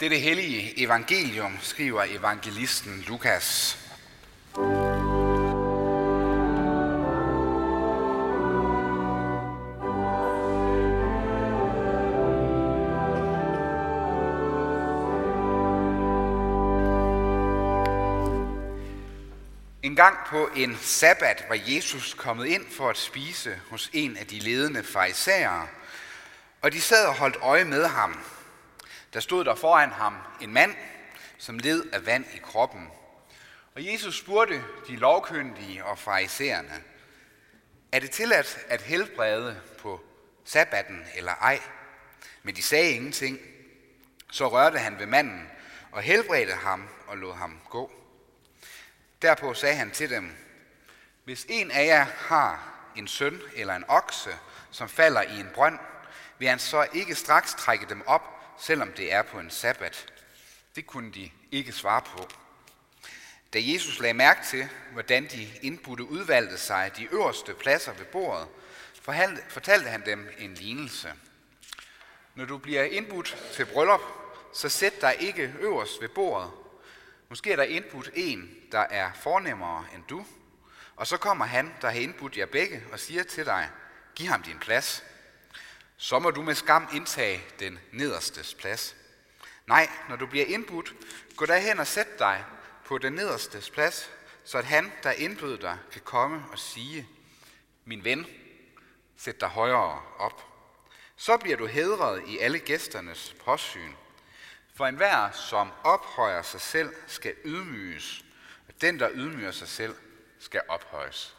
Det det hellige evangelium, skriver evangelisten Lukas. En gang på en sabbat var Jesus kommet ind for at spise hos en af de ledende farisæere, og de sad og holdt øje med ham. Der stod der foran ham en mand, som led af vand i kroppen. Og Jesus spurgte de lovkyndige og farisæerne, er det tilladt at helbrede på sabbatten eller ej? Men de sagde ingenting. Så rørte han ved manden og helbredte ham og lod ham gå. Derpå sagde han til dem, hvis en af jer har en søn eller en okse, som falder i en brønd, vil han så ikke straks trække dem op, selvom det er på en sabbat. Det kunne de ikke svare på. Da Jesus lagde mærke til, hvordan de indbudte udvalgte sig de øverste pladser ved bordet, fortalte han dem en lignelse. Når du bliver indbudt til bryllup, så sæt dig ikke øverst ved bordet. Måske er der indbudt en, der er fornemmere end du, og så kommer han, der har indbudt jer begge, og siger til dig, giv ham din plads. Så må du med skam indtage den nederstes plads. Nej, når du bliver indbudt, gå derhen og sæt dig på den nederstes plads, så at han, der indbød dig, kan komme og sige, min ven, sæt dig højere op. Så bliver du hedret i alle gæsternes påsyn. For enhver, som ophøjer sig selv, skal ydmyges, og den, der ydmyger sig selv, skal ophøjes.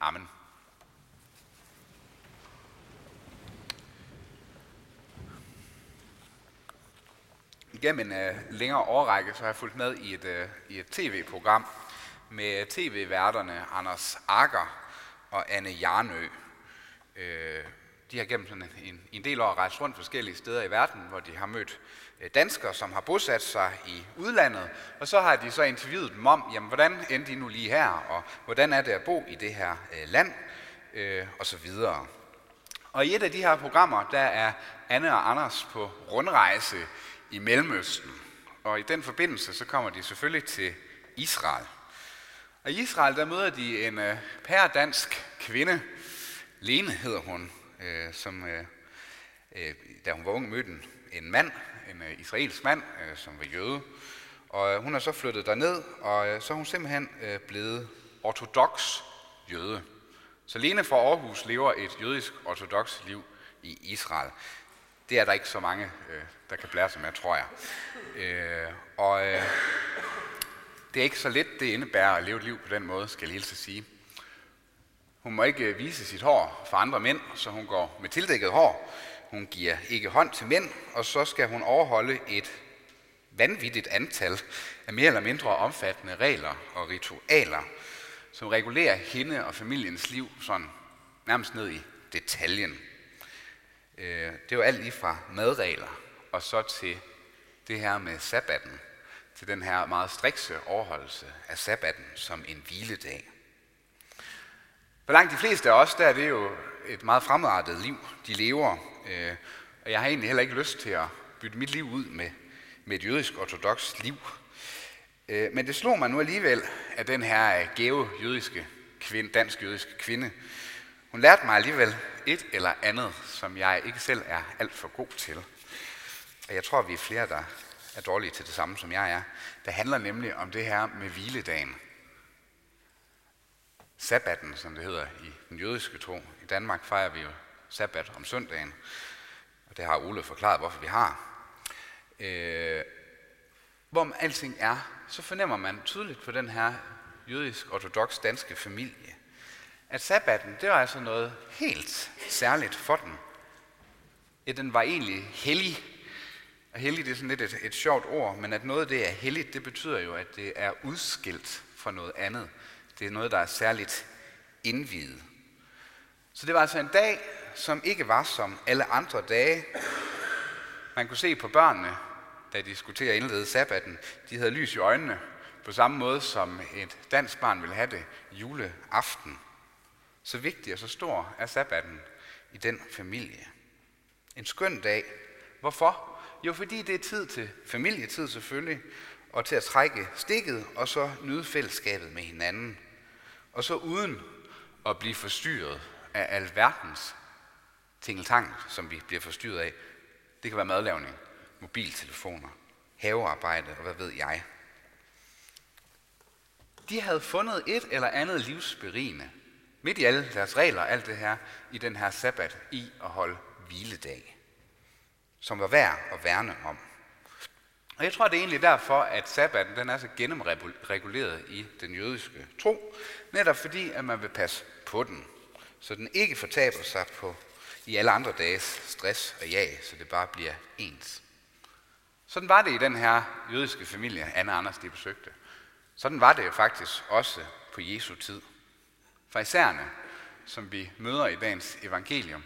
Amen. Igennem en uh, længere årrække, så har jeg fulgt med i et, uh, i et tv-program med tv-værterne Anders Akker og Anne Jarnø. Uh, de har gennem sådan en, en del år rejst rundt forskellige steder i verden, hvor de har mødt danskere, som har bosat sig i udlandet, og så har de så interviewet dem om, jamen, hvordan endte de nu lige her, og hvordan er det at bo i det her øh, land, øh, og så videre. Og i et af de her programmer, der er Anne og Anders på rundrejse i Mellemøsten. Og i den forbindelse, så kommer de selvfølgelig til Israel. Og i Israel, der møder de en øh, pærdansk kvinde, Lene hedder hun, øh, som øh, øh, da hun var ung mødte en, en mand, en uh, israelsk mand, uh, som var jøde. Og uh, hun er så flyttet derned, og uh, så er hun simpelthen uh, blevet ortodox jøde. Så Lene fra Aarhus lever et jødisk ortodox liv i Israel. Det er der ikke så mange, øh, der kan blære sig med, tror jeg. Uh, og uh, det er ikke så let, det indebærer at leve et liv på den måde, skal jeg lige sige. Hun må ikke vise sit hår for andre mænd, så hun går med tildækket hår. Hun giver ikke hånd til mænd, og så skal hun overholde et vanvittigt antal af mere eller mindre omfattende regler og ritualer, som regulerer hende og familiens liv sådan nærmest ned i detaljen. Øh, det er jo alt lige fra madregler og så til det her med sabbatten, til den her meget strikse overholdelse af sabbatten som en hviledag. For langt de fleste af os, der er det jo et meget fremadrettet liv, de lever. Øh, og jeg har egentlig heller ikke lyst til at bytte mit liv ud med, med et jødisk ortodox liv. Øh, men det slog mig nu alligevel, at den her gave jødiske kvinde, dansk jødiske kvinde, hun lærte mig alligevel et eller andet, som jeg ikke selv er alt for god til. Og jeg tror, vi er flere, der er dårlige til det samme, som jeg er. Det handler nemlig om det her med hviledagen sabbatten, som det hedder i den jødiske tro. I Danmark fejrer vi jo sabbat om søndagen, og det har Ole forklaret, hvorfor vi har. Øh, hvor alting er, så fornemmer man tydeligt på den her jødisk-ortodox danske familie, at sabbatten, det var altså noget helt særligt for dem. Ja, den var egentlig hellig. Og hellig, det er sådan lidt et, et sjovt ord, men at noget det er helligt, det betyder jo, at det er udskilt fra noget andet. Det er noget, der er særligt indvidet. Så det var altså en dag, som ikke var som alle andre dage. Man kunne se på børnene, da de skulle til at indlede sabbaten, de havde lys i øjnene, på samme måde som et dansk barn ville have det juleaften. Så vigtig og så stor er sabbaten i den familie. En skøn dag. Hvorfor? Jo, fordi det er tid til familietid selvfølgelig, og til at trække stikket, og så nyde fællesskabet med hinanden. Og så uden at blive forstyrret af alverdens tingeltang, som vi bliver forstyrret af. Det kan være madlavning, mobiltelefoner, havearbejde og hvad ved jeg. De havde fundet et eller andet livsberigende, midt i alle deres regler, alt det her, i den her sabbat, i at holde hviledag, som var værd at værne om. Og jeg tror, det er egentlig derfor, at sabbaten den er så gennemreguleret i den jødiske tro, netop fordi, at man vil passe på den, så den ikke fortaber sig på i alle andre dages stress og jag, så det bare bliver ens. Sådan var det i den her jødiske familie, Anna Anders de besøgte. Sådan var det jo faktisk også på Jesu tid. Farisæerne, som vi møder i dagens evangelium,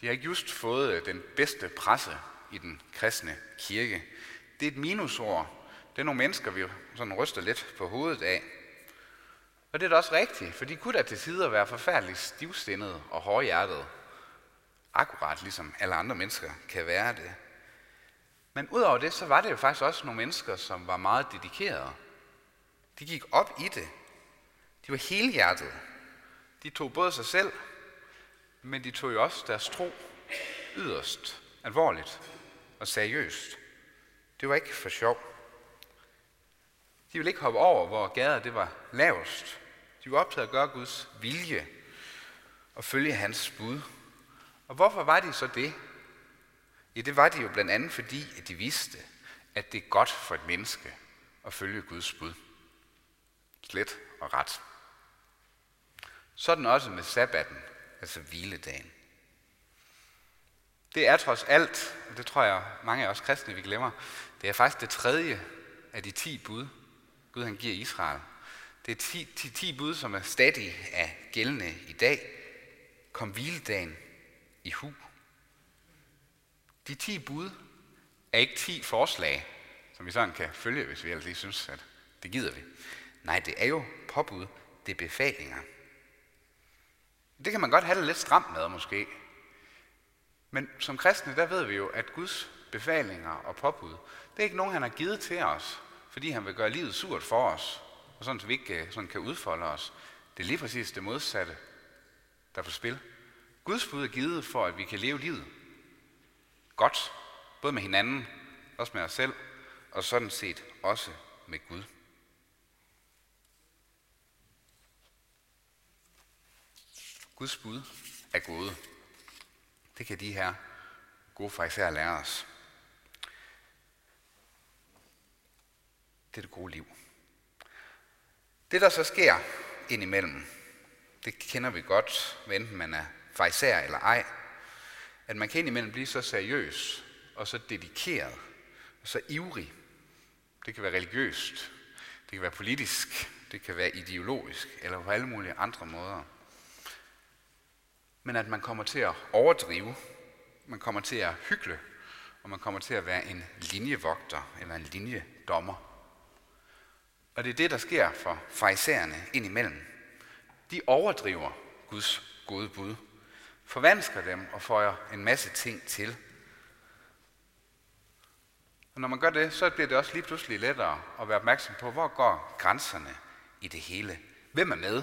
de har ikke just fået øh, den bedste presse i den kristne kirke. Det er et minusord. Det er nogle mennesker, vi sådan ryster lidt på hovedet af. Og det er da også rigtigt, for de kunne da til tider være forfærdeligt stivstindede og hårdhjertede. Akkurat ligesom alle andre mennesker kan være det. Men udover det, så var det jo faktisk også nogle mennesker, som var meget dedikerede. De gik op i det. De var helhjertede. De tog både sig selv, men de tog jo også deres tro yderst alvorligt og seriøst. Det var ikke for sjov. De ville ikke hoppe over, hvor gader det var lavest. De var optaget at gøre Guds vilje og følge hans bud. Og hvorfor var de så det? Ja, det var de jo blandt andet fordi, at de vidste, at det er godt for et menneske at følge Guds bud. Slet og ret. Sådan også med sabbaten, altså hviledagen. Det er trods alt, og det tror jeg mange af os kristne vi glemmer, det er faktisk det tredje af de ti bud, Gud han giver Israel. Det er ti, ti, ti bud, som er stadig af gældende i dag. Kom hviledagen i hu. De ti bud er ikke ti forslag, som vi sådan kan følge, hvis vi ellers lige synes, at det gider vi. Nej, det er jo påbud, det er befalinger. Det kan man godt have det lidt stramt med, måske. Men som kristne, der ved vi jo, at Guds befalinger og påbud, det er ikke nogen, han har givet til os, fordi han vil gøre livet surt for os, og sådan, så vi ikke øh, sådan kan udfolde os. Det er lige præcis det modsatte, der er på spil. Guds bud er givet for, at vi kan leve livet godt, både med hinanden, også med os selv, og sådan set også med Gud. Guds bud er gode. Det kan de her gode fariserer lære os. Det er det gode liv. Det, der så sker indimellem, det kender vi godt, enten man er fariser eller ej, at man kan indimellem blive så seriøs og så dedikeret og så ivrig. Det kan være religiøst, det kan være politisk, det kan være ideologisk eller på alle mulige andre måder. Men at man kommer til at overdrive, man kommer til at hykle, og man kommer til at være en linjevogter eller en linjedommer. Og det er det, der sker for fraisererne indimellem. De overdriver Guds gode bud forvansker dem og føjer en masse ting til. Og når man gør det, så bliver det også lige pludselig lettere at være opmærksom på, hvor går grænserne i det hele. Hvem er med,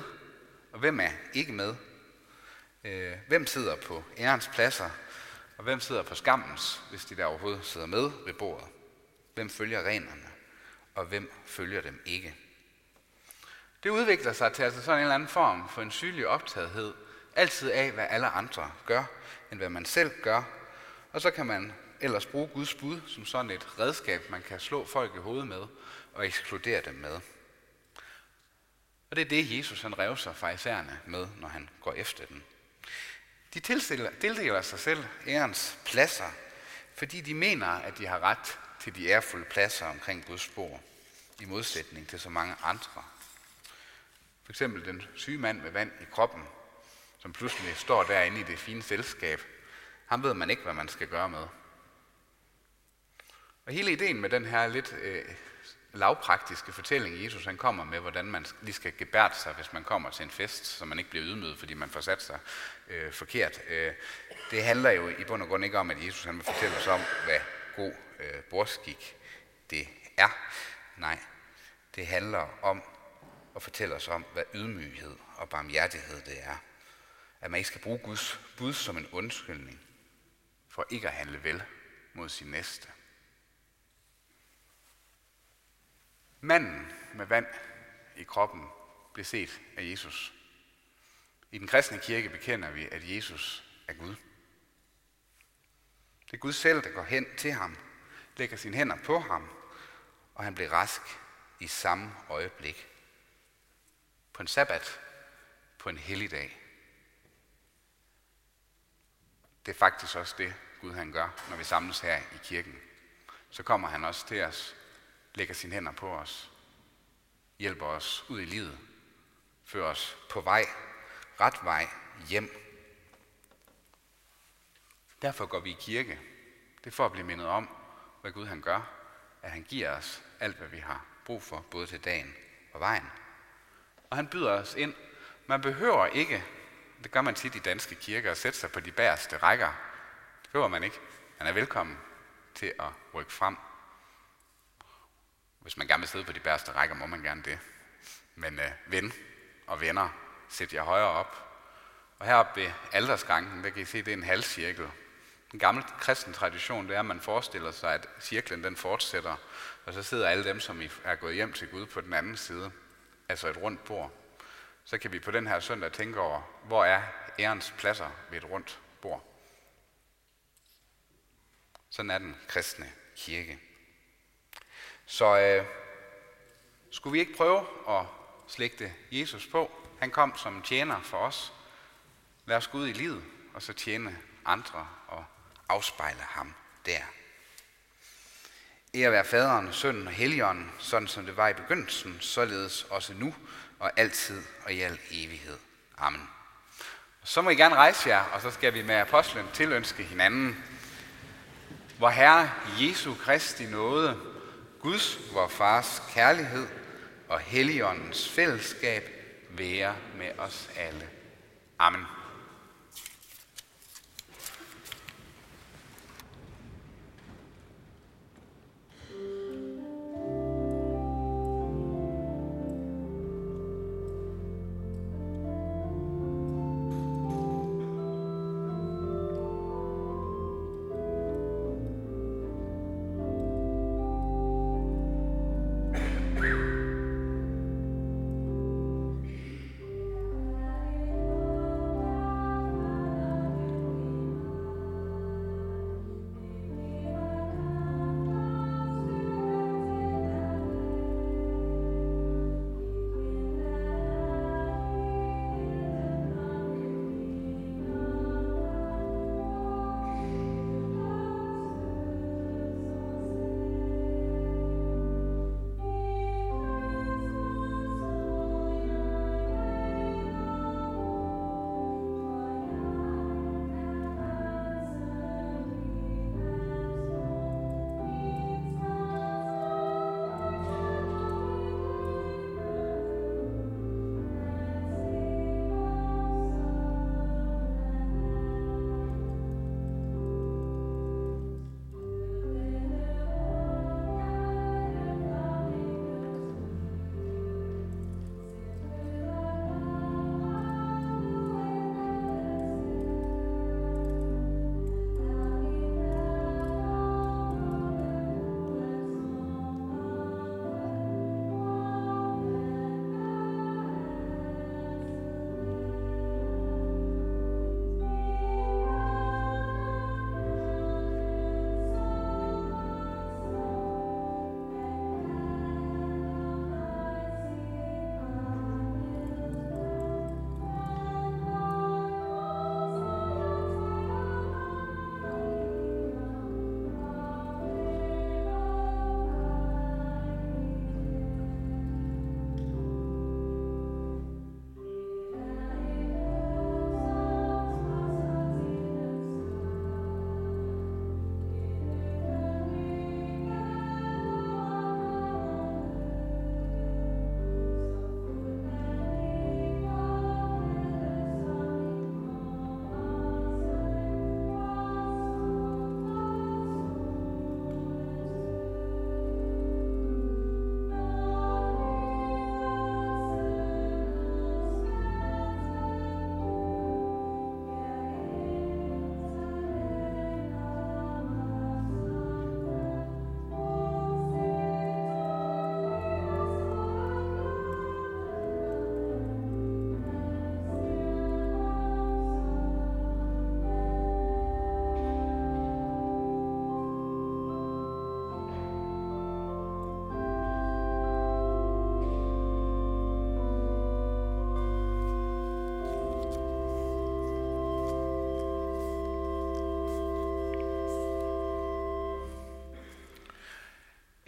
og hvem er ikke med? Øh, hvem sidder på ærens pladser, og hvem sidder på skammens, hvis de der overhovedet sidder med ved bordet? Hvem følger reglerne, og hvem følger dem ikke? Det udvikler sig til altså sådan en eller anden form for en sygelig optagethed altid af, hvad alle andre gør, end hvad man selv gør. Og så kan man ellers bruge Guds bud som sådan et redskab, man kan slå folk i hovedet med og ekskludere dem med. Og det er det, Jesus han rev sig farisæerne med, når han går efter den. De tildeler sig selv ærens pladser, fordi de mener, at de har ret til de ærefulde pladser omkring Guds bord, i modsætning til så mange andre. For eksempel den syge mand med vand i kroppen, som pludselig står derinde i det fine selskab, ham ved man ikke, hvad man skal gøre med. Og hele ideen med den her lidt øh, lavpraktiske fortælling, Jesus han kommer med, hvordan man lige skal gebært sig, hvis man kommer til en fest, så man ikke bliver ydmyget, fordi man får sat sig øh, forkert. Øh, det handler jo i bund og grund ikke om, at Jesus han vil fortælle os om, hvad god øh, bordskik det er. Nej, det handler om at fortælle os om, hvad ydmyghed og barmhjertighed det er. At man ikke skal bruge Guds bud som en undskyldning for ikke at handle vel mod sin næste. Manden med vand i kroppen blev set af Jesus. I den kristne kirke bekender vi, at Jesus er Gud. Det er Gud selv, der går hen til ham, lægger sine hænder på ham, og han blev rask i samme øjeblik. På en sabbat, på en hellig dag. Det er faktisk også det, Gud han gør, når vi samles her i kirken. Så kommer han også til os, lægger sine hænder på os, hjælper os ud i livet, fører os på vej, ret vej hjem. Derfor går vi i kirke. Det er for at blive mindet om, hvad Gud han gør, at han giver os alt, hvad vi har brug for, både til dagen og vejen. Og han byder os ind. Man behøver ikke, det gør man tit i danske kirker, at sætte sig på de bæreste rækker. Det behøver man ikke. Man er velkommen til at rykke frem. Hvis man gerne vil sidde på de bæreste rækker, må man gerne det. Men øh, ven og venner, sæt jer højere op. Og heroppe ved aldersgangen, der kan I se, det er en halvcirkel. En gammel kristen tradition, det er, at man forestiller sig, at cirklen den fortsætter, og så sidder alle dem, som er gået hjem til Gud på den anden side, altså et rundt bord. Så kan vi på den her søndag tænke over, hvor er ærens pladser ved et rundt bord. Sådan er den kristne kirke. Så øh, skulle vi ikke prøve at slægte Jesus på? Han kom som tjener for os. Lad os gå ud i livet, og så tjene andre og afspejle ham der. Ære være faderen, sønnen og helligånden, sådan som det var i begyndelsen, således også nu og altid og i al evighed. Amen. Så må I gerne rejse jer, og så skal vi med apostlen tilønske hinanden. Hvor Herre Jesu Kristi nåde, Guds, vor Fars kærlighed og Helligåndens fællesskab være med os alle. Amen.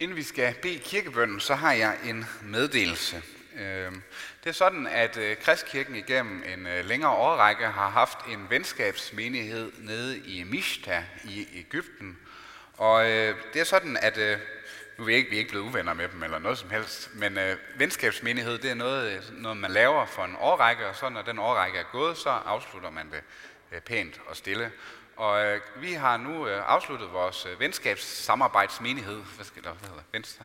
Inden vi skal bede kirkebønden, så har jeg en meddelelse. Øhm, det er sådan, at øh, Kristkirken igennem en øh, længere årrække har haft en venskabsmenighed nede i Mishta i Ægypten. Og øh, det er sådan, at nu er vi ikke, vi er ikke blevet uvenner med dem eller noget som helst, men venskabsmenighed det er noget, noget, man laver for en årrække, og så når den årrække er gået, så afslutter man det pænt og stille. Og øh, vi har nu øh, afsluttet vores øh, venskabssamarbejdsmenighed. Hvad skal der hvad hedder? Venstre?